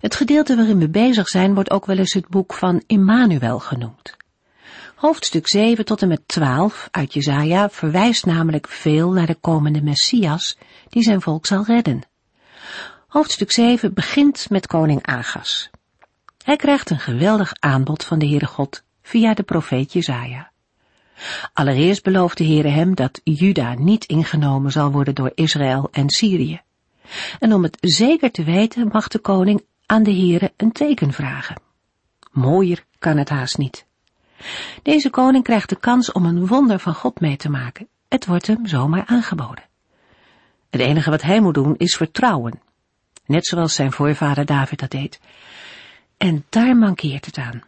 Het gedeelte waarin we bezig zijn wordt ook wel eens het boek van Immanuel genoemd. Hoofdstuk 7 tot en met 12 uit Jezaja verwijst namelijk veel naar de komende Messias die zijn volk zal redden. Hoofdstuk 7 begint met koning Agas. Hij krijgt een geweldig aanbod van de Heere God via de profeet Jezaja. Allereerst belooft de Heere hem dat Juda niet ingenomen zal worden door Israël en Syrië. En om het zeker te weten mag de koning aan de Heere een teken vragen. Mooier kan het haast niet. Deze koning krijgt de kans om een wonder van God mee te maken. Het wordt hem zomaar aangeboden. Het enige wat hij moet doen is vertrouwen. Net zoals zijn voorvader David dat deed. En daar mankeert het aan.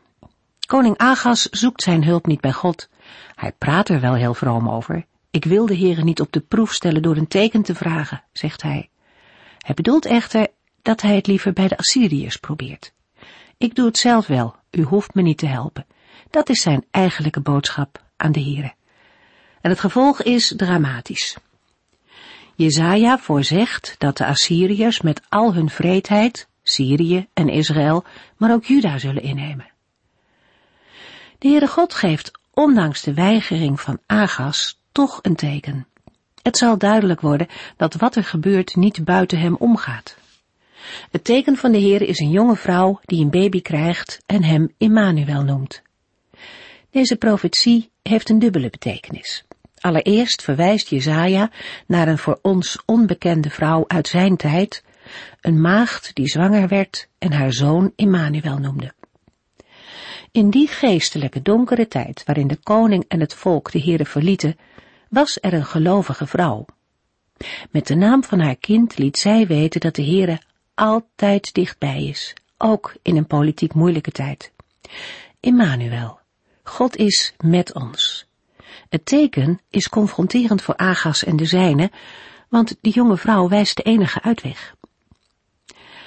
Koning Agas zoekt zijn hulp niet bij God. Hij praat er wel heel vroom over. Ik wil de Heere niet op de proef stellen door een teken te vragen, zegt hij. Hij bedoelt echter dat hij het liever bij de Assyriërs probeert. Ik doe het zelf wel, u hoeft me niet te helpen. Dat is zijn eigenlijke boodschap aan de Heere. En het gevolg is dramatisch. Jezaja voorzegt dat de Assyriërs met al hun vreedheid Syrië en Israël, maar ook Juda zullen innemen. De Heere God geeft, ondanks de weigering van Agas, toch een teken. Het zal duidelijk worden dat wat er gebeurt niet buiten hem omgaat. Het teken van de Heer is een jonge vrouw die een baby krijgt en hem Immanuel noemt. Deze profetie heeft een dubbele betekenis. Allereerst verwijst Jezaja naar een voor ons onbekende vrouw uit zijn tijd, een maagd die zwanger werd en haar zoon Immanuel noemde. In die geestelijke donkere tijd waarin de koning en het volk de Heere verlieten, was er een gelovige vrouw. Met de naam van haar kind liet zij weten dat de Heere altijd dichtbij is, ook in een politiek moeilijke tijd. Immanuel, God is met ons. Het teken is confronterend voor Agas en de zijne, want die jonge vrouw wijst de enige uitweg.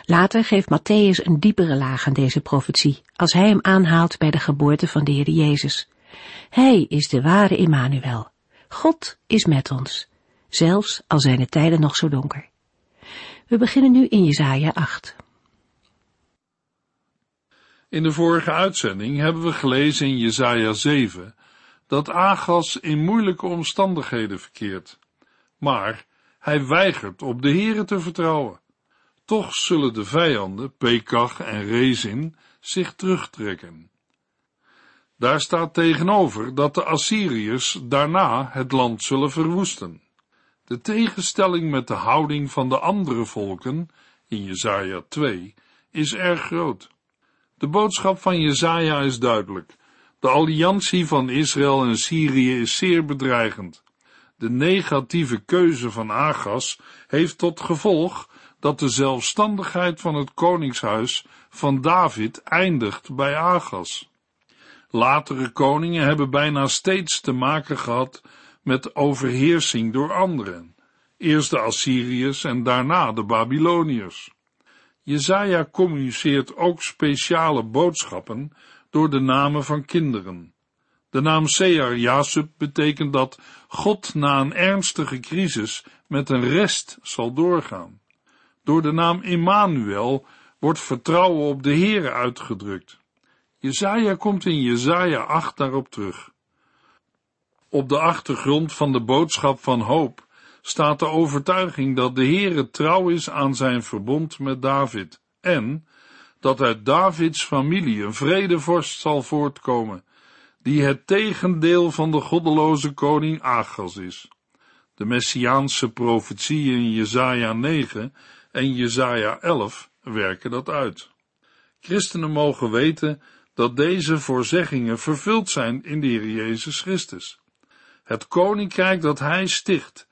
Later geeft Matthäus een diepere laag aan deze profetie, als hij hem aanhaalt bij de geboorte van de Heer Jezus. Hij is de ware Immanuel. God is met ons, zelfs al zijn de tijden nog zo donker. We beginnen nu in Jesaja 8. In de vorige uitzending hebben we gelezen in Jesaja 7 dat Agas in moeilijke omstandigheden verkeert. Maar hij weigert op de Here te vertrouwen. Toch zullen de vijanden, Pekach en Rezin, zich terugtrekken. Daar staat tegenover dat de Assyriërs daarna het land zullen verwoesten. De tegenstelling met de houding van de andere volken, in Jesaja 2, is erg groot. De boodschap van Jesaja is duidelijk. De alliantie van Israël en Syrië is zeer bedreigend. De negatieve keuze van Agas heeft tot gevolg dat de zelfstandigheid van het koningshuis van David eindigt bij Agas. Latere koningen hebben bijna steeds te maken gehad met overheersing door anderen, eerst de Assyriërs en daarna de Babyloniërs. Jezaja communiceert ook speciale boodschappen door de namen van kinderen. De naam Sear Jasub betekent dat God na een ernstige crisis met een rest zal doorgaan. Door de naam Immanuel wordt vertrouwen op de Heere uitgedrukt. Jezaja komt in Jezaja 8 daarop terug. Op de achtergrond van de boodschap van hoop staat de overtuiging dat de Heere trouw is aan zijn verbond met David en dat uit Davids familie een vredevorst zal voortkomen, die het tegendeel van de goddeloze koning Agas is. De messiaanse profetieën in Jesaja 9 en Jesaja 11 werken dat uit. Christenen mogen weten dat deze voorzeggingen vervuld zijn in de Heer Jezus Christus. Het koninkrijk dat hij sticht,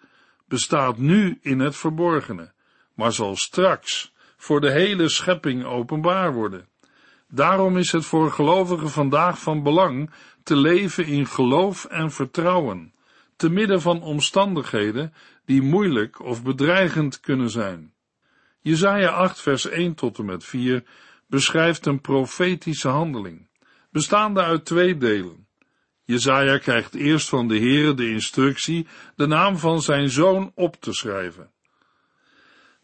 bestaat nu in het verborgene, maar zal straks voor de hele schepping openbaar worden. Daarom is het voor gelovigen vandaag van belang te leven in geloof en vertrouwen, te midden van omstandigheden die moeilijk of bedreigend kunnen zijn. Jesaja 8 vers 1 tot en met 4 beschrijft een profetische handeling, bestaande uit twee delen. Jesaja krijgt eerst van de Heere de instructie de naam van zijn zoon op te schrijven.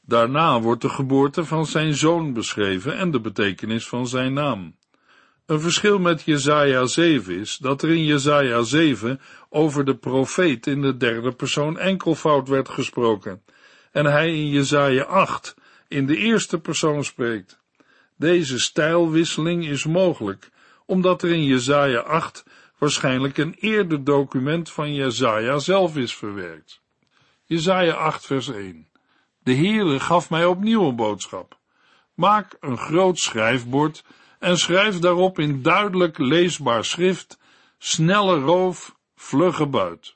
Daarna wordt de geboorte van zijn zoon beschreven en de betekenis van zijn naam. Een verschil met Jesaja 7 is dat er in Jesaja 7 over de profeet in de derde persoon enkelvoud werd gesproken en hij in Jesaja 8 in de eerste persoon spreekt. Deze stijlwisseling is mogelijk omdat er in Jesaja 8 waarschijnlijk een eerder document van Jesaja zelf is verwerkt. Jesaja 8 vers 1 De Heere gaf mij opnieuw een boodschap. Maak een groot schrijfbord en schrijf daarop in duidelijk leesbaar schrift, snelle roof, vlugge buit.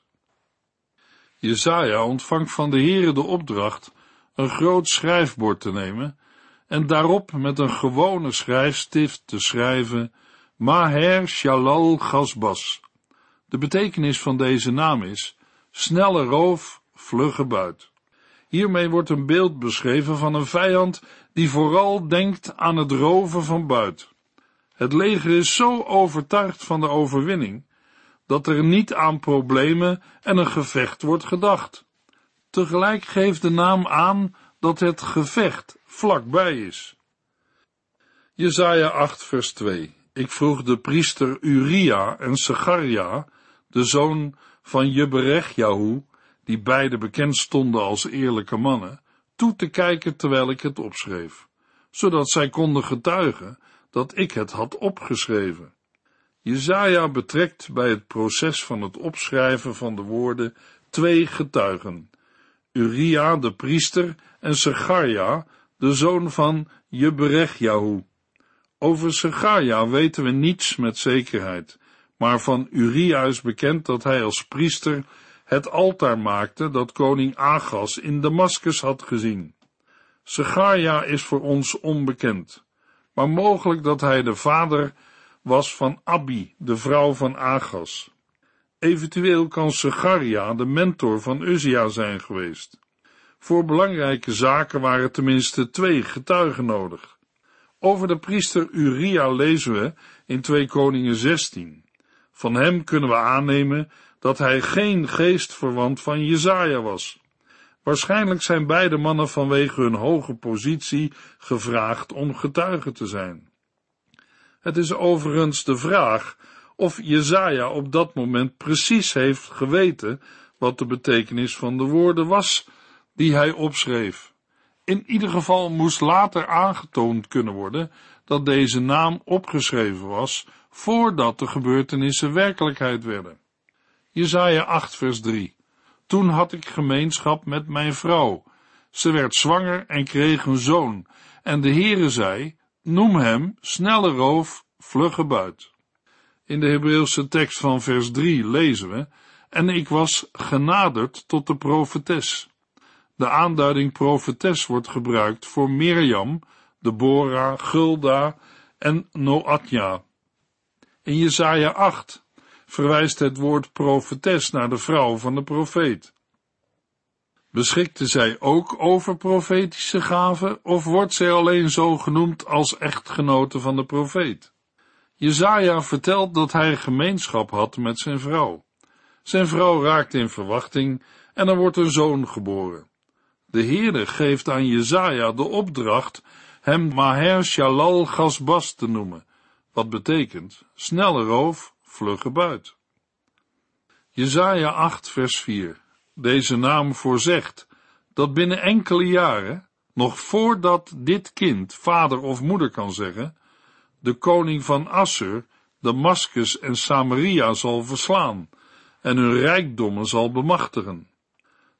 Jezaja ontvangt van de Heere de opdracht een groot schrijfbord te nemen en daarop met een gewone schrijfstift te schrijven Maher Shalal Gasbas. De betekenis van deze naam is snelle roof, vlugge buit. Hiermee wordt een beeld beschreven van een vijand die vooral denkt aan het roven van buit. Het leger is zo overtuigd van de overwinning dat er niet aan problemen en een gevecht wordt gedacht. Tegelijk geeft de naam aan dat het gevecht vlakbij is. Jesaja 8 vers 2 Ik vroeg de priester Uria en Segaria, de zoon van Jeberechjahu, die beide bekend stonden als eerlijke mannen, toe te kijken terwijl ik het opschreef, zodat zij konden getuigen dat ik het had opgeschreven. Jezaja betrekt bij het proces van het opschrijven van de woorden twee getuigen, Uria de priester en Segaria, de zoon van Jeberechjahu. Over Segaria weten we niets met zekerheid, maar van Uria is bekend dat hij als priester het altaar maakte dat koning Agas in Damascus had gezien. Segaria is voor ons onbekend maar mogelijk dat hij de vader was van Abi, de vrouw van Agas. Eventueel kan Segaria de mentor van Uzia zijn geweest. Voor belangrijke zaken waren tenminste twee getuigen nodig. Over de priester Uria lezen we in 2 Koningen 16. Van hem kunnen we aannemen dat hij geen geestverwant van Jezaja was. Waarschijnlijk zijn beide mannen vanwege hun hoge positie gevraagd om getuige te zijn. Het is overigens de vraag of Jezaja op dat moment precies heeft geweten wat de betekenis van de woorden was die hij opschreef. In ieder geval moest later aangetoond kunnen worden dat deze naam opgeschreven was voordat de gebeurtenissen werkelijkheid werden. Jezaja 8 vers 3 toen had ik gemeenschap met mijn vrouw. Ze werd zwanger en kreeg een zoon. En de Heere zei, noem hem snelle roof, vlugge buit. In de Hebreeuwse tekst van vers 3 lezen we, en ik was genaderd tot de profetes. De aanduiding profetes wordt gebruikt voor Mirjam, Deborah, Gulda en Noatja. In Jesaja 8 verwijst het woord profetes naar de vrouw van de profeet. Beschikte zij ook over profetische gaven, of wordt zij alleen zo genoemd als echtgenote van de profeet? Jezaja vertelt dat hij gemeenschap had met zijn vrouw. Zijn vrouw raakt in verwachting en er wordt een zoon geboren. De Heere geeft aan Jezaja de opdracht hem Maher Shalal Gasbas te noemen, wat betekent snelle roof vlugge buit. Jezaja 8 vers 4 Deze naam voorzegt dat binnen enkele jaren, nog voordat dit kind vader of moeder kan zeggen, de koning van Assur Damascus en Samaria zal verslaan en hun rijkdommen zal bemachtigen.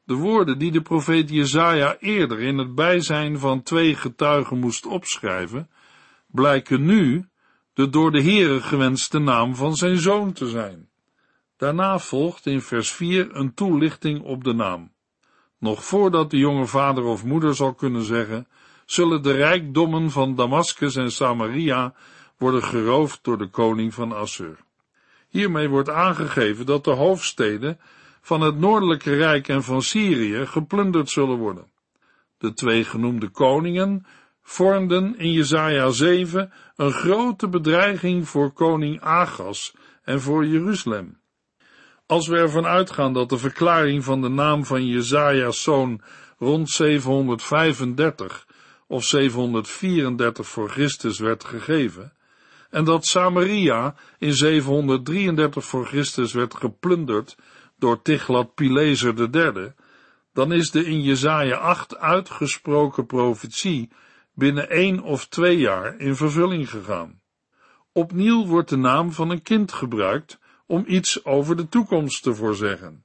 De woorden die de profeet Jezaja eerder in het bijzijn van twee getuigen moest opschrijven, blijken nu de door de Heere gewenste naam van zijn zoon te zijn. Daarna volgt in vers 4 een toelichting op de naam. Nog voordat de jonge vader of moeder zal kunnen zeggen, zullen de rijkdommen van Damascus en Samaria worden geroofd door de koning van Assur. Hiermee wordt aangegeven dat de hoofdsteden van het noordelijke rijk en van Syrië geplunderd zullen worden. De twee genoemde koningen vormden in Jesaja 7 een grote bedreiging voor koning Agas en voor Jeruzalem. Als we ervan uitgaan dat de verklaring van de naam van Jezaja's zoon rond 735 of 734 voor Christus werd gegeven, en dat Samaria in 733 voor Christus werd geplunderd door Tiglat-Pileser III, dan is de in Jesaja 8 uitgesproken profetie binnen één of twee jaar in vervulling gegaan. Opnieuw wordt de naam van een kind gebruikt om iets over de toekomst te voorzeggen.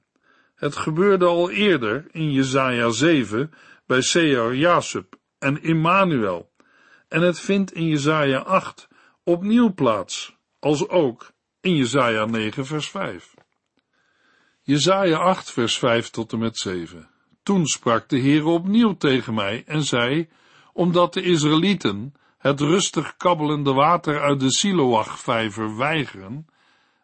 Het gebeurde al eerder in Jesaja 7 bij Seir Jasub en Immanuel, en het vindt in Jesaja 8 opnieuw plaats, als ook in Jesaja 9 vers 5. Jesaja 8 vers 5 tot en met 7. Toen sprak de Heer opnieuw tegen mij en zei, omdat de Israëlieten het rustig kabbelende water uit de Siloach-vijver weigeren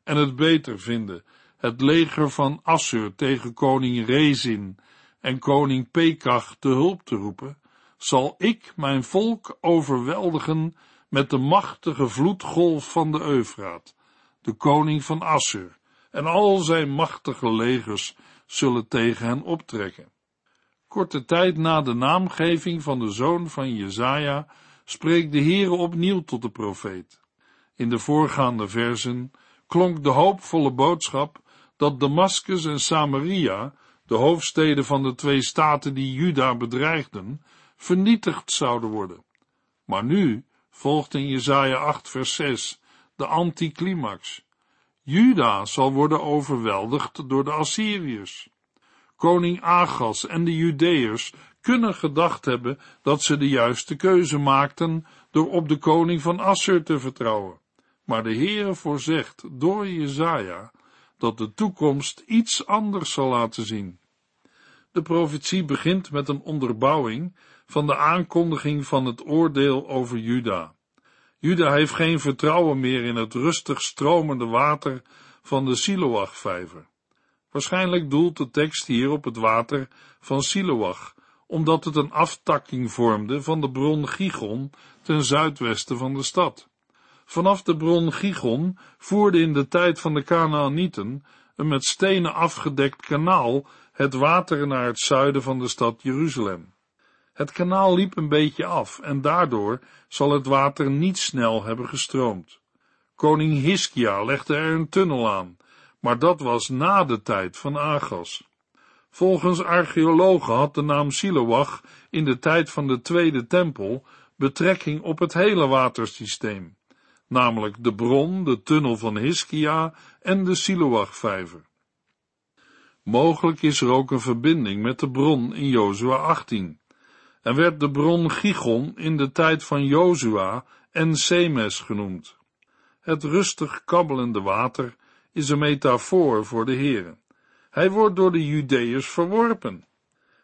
en het beter vinden het leger van Assur tegen koning Rezin en koning Pekach te hulp te roepen, zal ik mijn volk overweldigen met de machtige vloedgolf van de Eufraat, de koning van Assur, en al zijn machtige legers zullen tegen hen optrekken. Korte tijd na de naamgeving van de zoon van Jezaja spreekt de Heere opnieuw tot de profeet. In de voorgaande versen klonk de hoopvolle boodschap dat Damascus en Samaria, de hoofdsteden van de twee staten die Juda bedreigden, vernietigd zouden worden. Maar nu volgt in Jesaja 8 vers 6 de anticlimax. Juda zal worden overweldigd door de Assyriërs. Koning Agas en de Judeërs kunnen gedacht hebben dat ze de juiste keuze maakten door op de koning van Assur te vertrouwen. Maar de Heere voorzegt door Jezaja dat de toekomst iets anders zal laten zien. De profetie begint met een onderbouwing van de aankondiging van het oordeel over Juda. Juda heeft geen vertrouwen meer in het rustig stromende water van de Siloach-vijver. Waarschijnlijk doelt de tekst hier op het water van Siloach, omdat het een aftakking vormde van de bron Gigon ten zuidwesten van de stad. Vanaf de bron Gigon voerde in de tijd van de Kanaanieten een met stenen afgedekt kanaal het water naar het zuiden van de stad Jeruzalem. Het kanaal liep een beetje af en daardoor zal het water niet snel hebben gestroomd. Koning Hiskia legde er een tunnel aan, maar dat was na de tijd van Agas. Volgens archeologen had de naam Siloach in de tijd van de Tweede Tempel betrekking op het hele watersysteem, namelijk de bron, de tunnel van Hiskia en de Siloachvijver. Mogelijk is er ook een verbinding met de bron in Jozua 18, en werd de bron Gigon in de tijd van Jozua en Semes genoemd. Het rustig kabbelende water is een metafoor voor de Heere. Hij wordt door de Judeërs verworpen.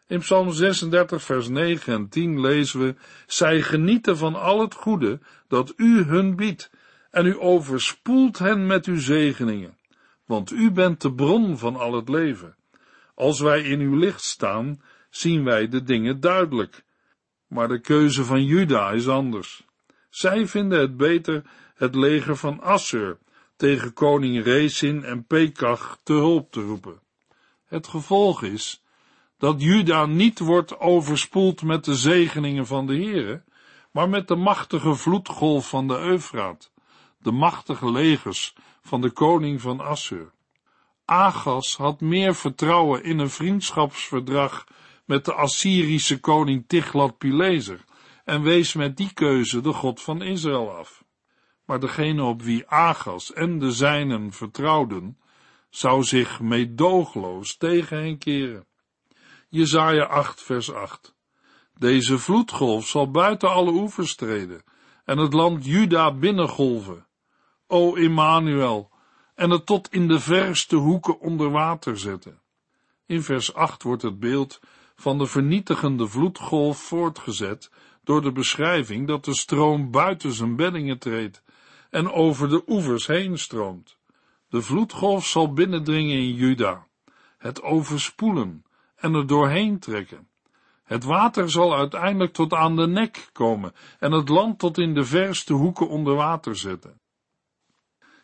In Psalm 36, vers 9 en 10 lezen we, zij genieten van al het goede dat u hun biedt, en u overspoelt hen met uw zegeningen, want u bent de bron van al het leven. Als wij in uw licht staan, zien wij de dingen duidelijk. Maar de keuze van Juda is anders. Zij vinden het beter het leger van Assur tegen koning Rezin en Pekach te hulp te roepen. Het gevolg is dat Juda niet wordt overspoeld met de zegeningen van de Heere, maar met de machtige vloedgolf van de Eufraat, de machtige legers van de koning van Assur. Agas had meer vertrouwen in een vriendschapsverdrag met de Assyrische koning Tiglat-Pileser en wees met die keuze de God van Israël af. Maar degene op wie Agas en de zijnen vertrouwden, zou zich meedoogloos tegen hen keren. Jezaja 8 vers 8 Deze vloedgolf zal buiten alle oevers treden en het land Juda binnengolven. O Immanuel, en het tot in de verste hoeken onder water zetten. In vers 8 wordt het beeld van de vernietigende vloedgolf voortgezet door de beschrijving dat de stroom buiten zijn beddingen treedt en over de oevers heen stroomt. De vloedgolf zal binnendringen in Juda, het overspoelen en er doorheen trekken. Het water zal uiteindelijk tot aan de nek komen en het land tot in de verste hoeken onder water zetten.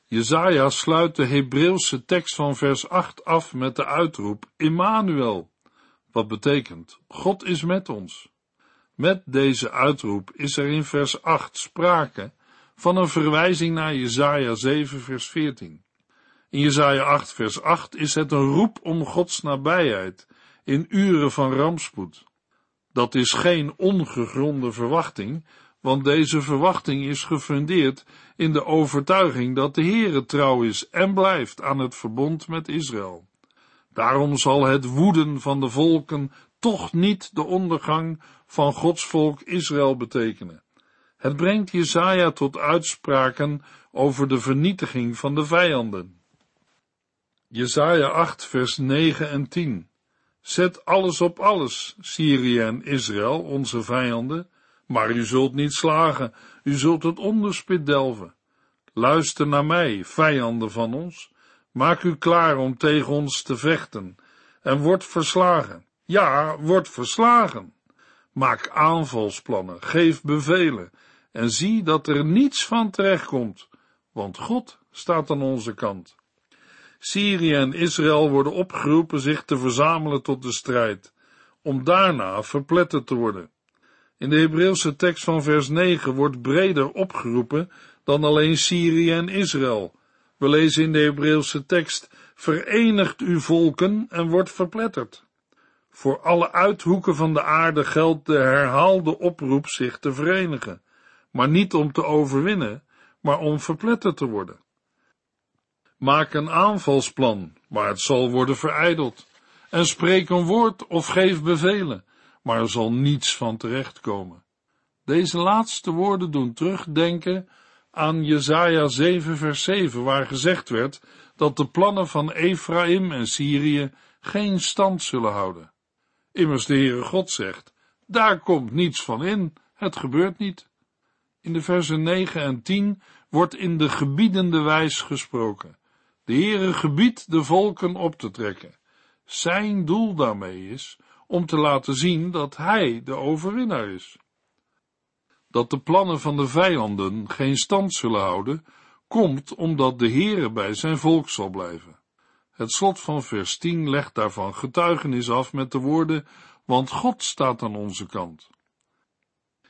Jezaja sluit de Hebreeuwse tekst van vers 8 af met de uitroep Immanuel, wat betekent God is met ons. Met deze uitroep is er in vers 8 sprake van een verwijzing naar Jezaja 7 vers 14. In Jezaja 8 vers 8 is het een roep om Gods nabijheid in uren van rampspoed. Dat is geen ongegronde verwachting, want deze verwachting is gefundeerd in de overtuiging dat de Heere trouw is en blijft aan het verbond met Israël. Daarom zal het woeden van de volken toch niet de ondergang van Gods volk Israël betekenen. Het brengt Jesaja tot uitspraken over de vernietiging van de vijanden. Jesaja 8 vers 9 en 10 Zet alles op alles, Syrië en Israël, onze vijanden, maar u zult niet slagen, u zult het onderspit delven. Luister naar mij, vijanden van ons, maak u klaar om tegen ons te vechten, en word verslagen. Ja, word verslagen. Maak aanvalsplannen, geef bevelen, en zie dat er niets van terechtkomt, want God staat aan onze kant. Syrië en Israël worden opgeroepen zich te verzamelen tot de strijd, om daarna verpletterd te worden. In de Hebreeuwse tekst van vers 9 wordt breder opgeroepen dan alleen Syrië en Israël. We lezen in de Hebreeuwse tekst: Verenigt uw volken en wordt verpletterd. Voor alle uithoeken van de aarde geldt de herhaalde oproep zich te verenigen, maar niet om te overwinnen, maar om verpletterd te worden. Maak een aanvalsplan, maar het zal worden verijdeld. En spreek een woord of geef bevelen, maar er zal niets van terechtkomen. Deze laatste woorden doen terugdenken aan Jesaja 7 vers 7, waar gezegd werd dat de plannen van Ephraim en Syrië geen stand zullen houden. Immers de Heere God zegt, daar komt niets van in, het gebeurt niet. In de versen 9 en 10 wordt in de gebiedende wijs gesproken. De Heere gebiedt de volken op te trekken. Zijn doel daarmee is om te laten zien dat hij de overwinnaar is. Dat de plannen van de vijanden geen stand zullen houden, komt omdat de Heere bij zijn volk zal blijven. Het slot van vers 10 legt daarvan getuigenis af met de woorden, want God staat aan onze kant.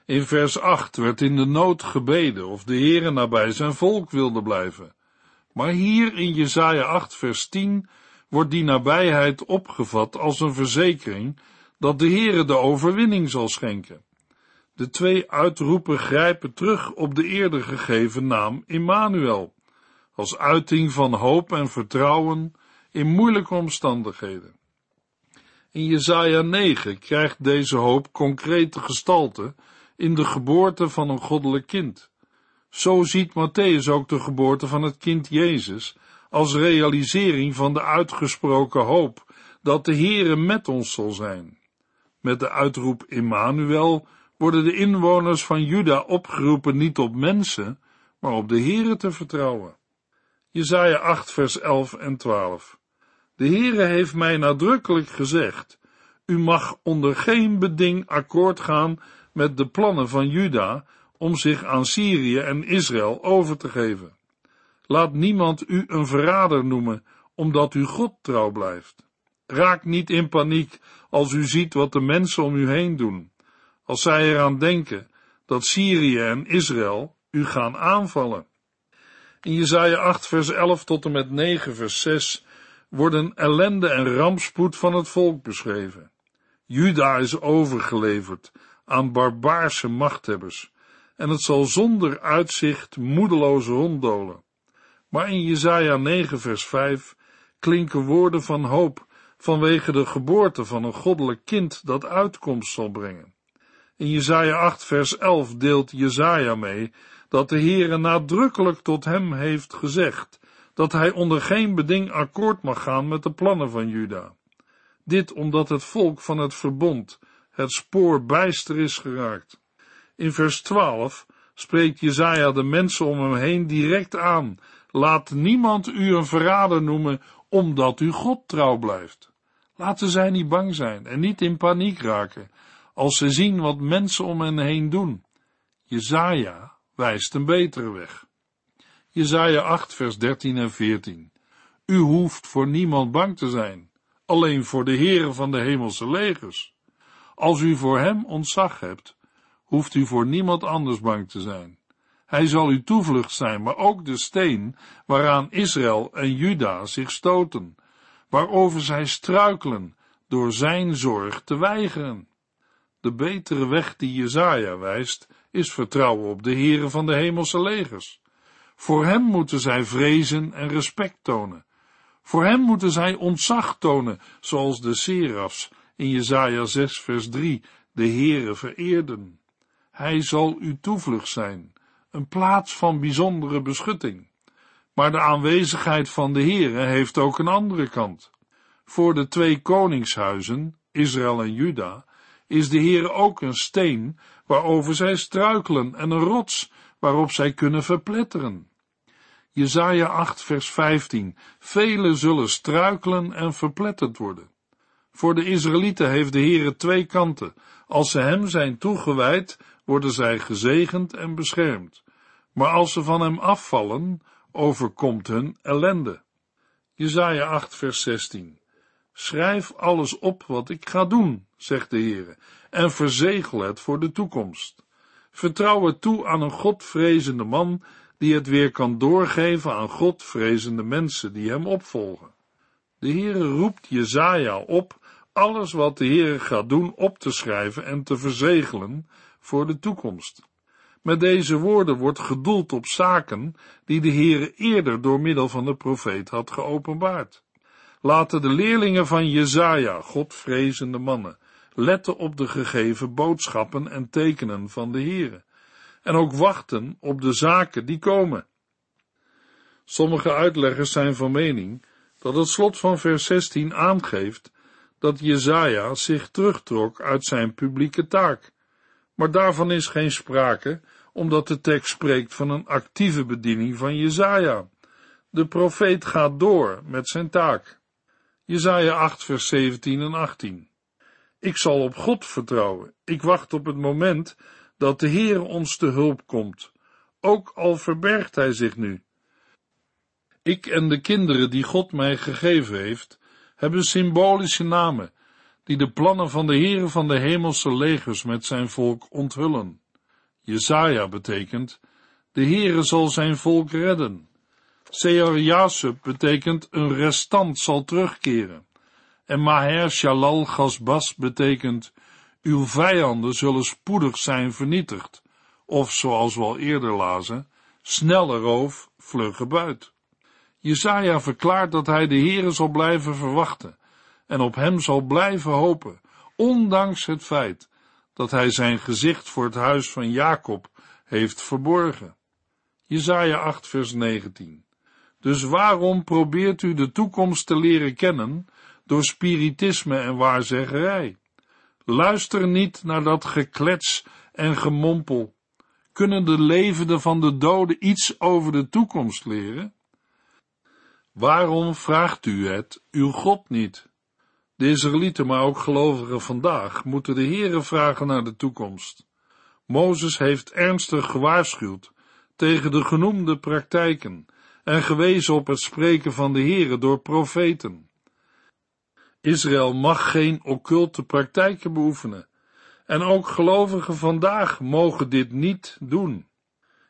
In vers 8 werd in de nood gebeden of de Heere nabij zijn volk wilde blijven. Maar hier in Jesaja 8 vers 10 wordt die nabijheid opgevat als een verzekering dat de Heere de overwinning zal schenken. De twee uitroepen grijpen terug op de eerder gegeven naam Immanuel, als uiting van hoop en vertrouwen in moeilijke omstandigheden. In Jesaja 9 krijgt deze hoop concrete gestalte in de geboorte van een goddelijk kind. Zo ziet Matthäus ook de geboorte van het kind Jezus als realisering van de uitgesproken hoop dat de Heere met ons zal zijn. Met de uitroep Immanuel worden de inwoners van Juda opgeroepen niet op mensen, maar op de Heere te vertrouwen. Jesaja 8 vers 11 en 12 De Heere heeft mij nadrukkelijk gezegd, u mag onder geen beding akkoord gaan met de plannen van Juda om zich aan Syrië en Israël over te geven. Laat niemand u een verrader noemen, omdat u God trouw blijft. Raak niet in paniek als u ziet wat de mensen om u heen doen, als zij eraan denken dat Syrië en Israël u gaan aanvallen. In Jesaja 8 vers 11 tot en met 9 vers 6 worden ellende en rampspoed van het volk beschreven. Juda is overgeleverd aan barbaarse machthebbers, en het zal zonder uitzicht moedeloos ronddolen. Maar in Jesaja 9 vers 5 klinken woorden van hoop vanwege de geboorte van een goddelijk kind dat uitkomst zal brengen. In Jesaja 8 vers 11 deelt Jesaja mee dat de Heere nadrukkelijk tot hem heeft gezegd dat hij onder geen beding akkoord mag gaan met de plannen van Juda. Dit omdat het volk van het verbond het spoor bijster is geraakt. In vers 12 spreekt Jezaja de mensen om hem heen direct aan. Laat niemand u een verrader noemen, omdat u God trouw blijft. Laten zij niet bang zijn en niet in paniek raken, als ze zien wat mensen om hen heen doen. Jezaja wijst een betere weg. Jezaja 8 vers 13 en 14. U hoeft voor niemand bang te zijn, alleen voor de Heere van de hemelse legers. Als u voor hem ontzag hebt, hoeft u voor niemand anders bang te zijn. Hij zal uw toevlucht zijn, maar ook de steen waaraan Israël en Juda zich stoten, waarover zij struikelen door zijn zorg te weigeren. De betere weg die Jezaja wijst, is vertrouwen op de Heere van de hemelse legers. Voor hem moeten zij vrezen en respect tonen. Voor hem moeten zij ontzag tonen, zoals de serafs in Jezaja 6 vers 3 de Heere vereerden. Hij zal uw toevlucht zijn, een plaats van bijzondere beschutting. Maar de aanwezigheid van de Heere heeft ook een andere kant. Voor de twee koningshuizen, Israël en Juda, is de Heere ook een steen waarover zij struikelen en een rots waarop zij kunnen verpletteren. Jezaja 8 vers 15 Velen zullen struikelen en verpletterd worden. Voor de Israëlieten heeft de Heere twee kanten. Als ze hem zijn toegewijd, worden zij gezegend en beschermd. Maar als ze van hem afvallen, overkomt hun ellende. Jezaja 8 vers 16 Schrijf alles op wat ik ga doen, zegt de Heere, en verzegel het voor de toekomst. Vertrouw het toe aan een Godvrezende man, die het weer kan doorgeven aan Godvrezende mensen die hem opvolgen. De Heere roept Jezaja op alles wat de Heere gaat doen op te schrijven en te verzegelen voor de toekomst. Met deze woorden wordt gedoeld op zaken die de Heere eerder door middel van de profeet had geopenbaard. Laten de leerlingen van Jezaja, Godvrezende mannen, letten op de gegeven boodschappen en tekenen van de Heere, en ook wachten op de zaken die komen. Sommige uitleggers zijn van mening dat het slot van vers 16 aangeeft dat Jezaja zich terugtrok uit zijn publieke taak, maar daarvan is geen sprake, omdat de tekst spreekt van een actieve bediening van Jezaja. De profeet gaat door met zijn taak. Jezaja 8 vers 17 en 18. Ik zal op God vertrouwen. Ik wacht op het moment dat de Heer ons te hulp komt, ook al verbergt hij zich nu. Ik en de kinderen die God mij gegeven heeft, hebben symbolische namen, die de plannen van de Heere van de hemelse legers met zijn volk onthullen. Jezaja betekent, de Heere zal zijn volk redden. Sear betekent, een restant zal terugkeren. En Maher Shalal Gasbas betekent, uw vijanden zullen spoedig zijn vernietigd, of zoals we al eerder lazen, snelle roof, vlugge buit. Jesaja verklaart dat hij de Heere zal blijven verwachten en op hem zal blijven hopen, ondanks het feit dat hij zijn gezicht voor het huis van Jacob heeft verborgen. Jesaja 8 vers 19 Dus waarom probeert u de toekomst te leren kennen door spiritisme en waarzeggerij? Luister niet naar dat geklets en gemompel. Kunnen de levenden van de doden iets over de toekomst leren? Waarom vraagt u het uw God niet? De Israëlieten, maar ook gelovigen vandaag, moeten de Heere vragen naar de toekomst. Mozes heeft ernstig gewaarschuwd tegen de genoemde praktijken en gewezen op het spreken van de Heere door profeten. Israël mag geen occulte praktijken beoefenen. En ook gelovigen vandaag mogen dit niet doen.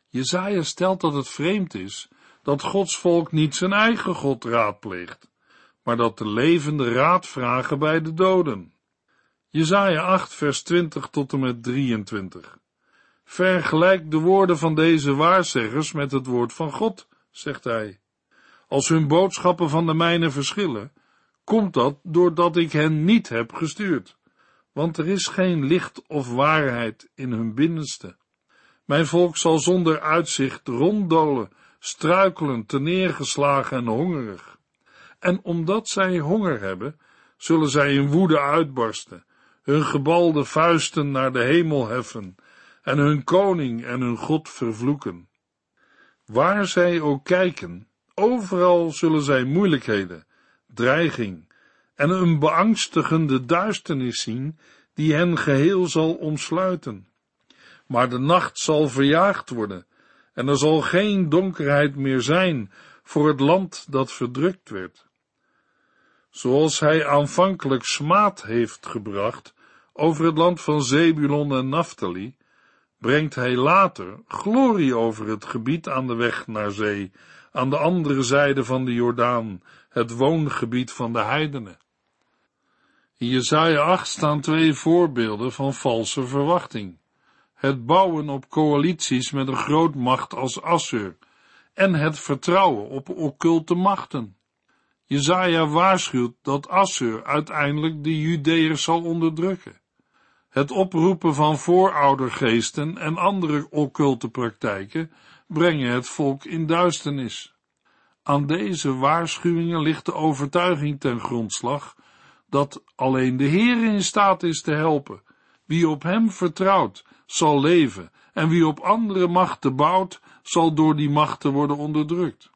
Jezaja stelt dat het vreemd is dat Gods volk niet zijn eigen God raadpleegt, maar dat de levende raad vragen bij de doden. Jezaja 8 vers 20 tot en met 23. Vergelijk de woorden van deze waarzeggers met het woord van God, zegt hij. Als hun boodschappen van de mijne verschillen, komt dat doordat ik hen niet heb gestuurd, want er is geen licht of waarheid in hun binnenste. Mijn volk zal zonder uitzicht ronddolen, struikelend, neergeslagen en hongerig. En omdat zij honger hebben, zullen zij in woede uitbarsten, hun gebalde vuisten naar de hemel heffen en hun koning en hun God vervloeken. Waar zij ook kijken, overal zullen zij moeilijkheden, dreiging en een beangstigende duisternis zien die hen geheel zal omsluiten. Maar de nacht zal verjaagd worden en er zal geen donkerheid meer zijn voor het land dat verdrukt werd. Zoals hij aanvankelijk smaad heeft gebracht over het land van Zebulon en Naphtali, brengt hij later glorie over het gebied aan de weg naar zee, aan de andere zijde van de Jordaan, het woongebied van de heidenen. In Jesaja 8 staan twee voorbeelden van valse verwachting. Het bouwen op coalities met een grootmacht als Assur en het vertrouwen op occulte machten. Jezaja waarschuwt dat Assur uiteindelijk de Judeërs zal onderdrukken. Het oproepen van vooroudergeesten en andere occulte praktijken brengen het volk in duisternis. Aan deze waarschuwingen ligt de overtuiging ten grondslag dat alleen de Heer in staat is te helpen. Wie op hem vertrouwt, zal leven, en wie op andere machten bouwt, zal door die machten worden onderdrukt.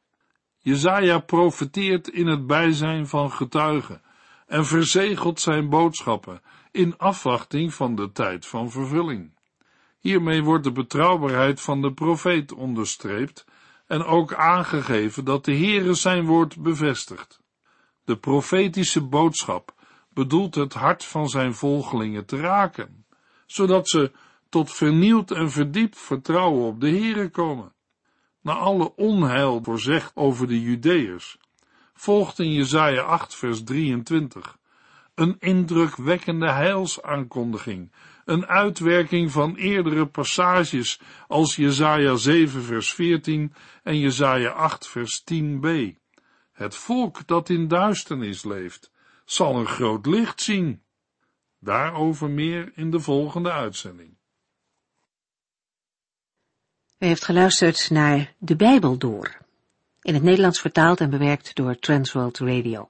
Jezaja profeteert in het bijzijn van getuigen en verzegelt zijn boodschappen in afwachting van de tijd van vervulling. Hiermee wordt de betrouwbaarheid van de profeet onderstreept en ook aangegeven dat de Heere zijn woord bevestigt. De profetische boodschap bedoelt het hart van zijn volgelingen te raken, zodat ze tot vernieuwd en verdiept vertrouwen op de Heere komen. Na alle onheil voorzegd over de Judeërs, volgt in Jesaja 8 vers 23 een indrukwekkende heilsaankondiging, een uitwerking van eerdere passages als Jesaja 7 vers 14 en Jesaja 8 vers 10b. Het volk dat in duisternis leeft, zal een groot licht zien. Daarover meer in de volgende uitzending. U heeft geluisterd naar De Bijbel Door, in het Nederlands vertaald en bewerkt door Transworld Radio.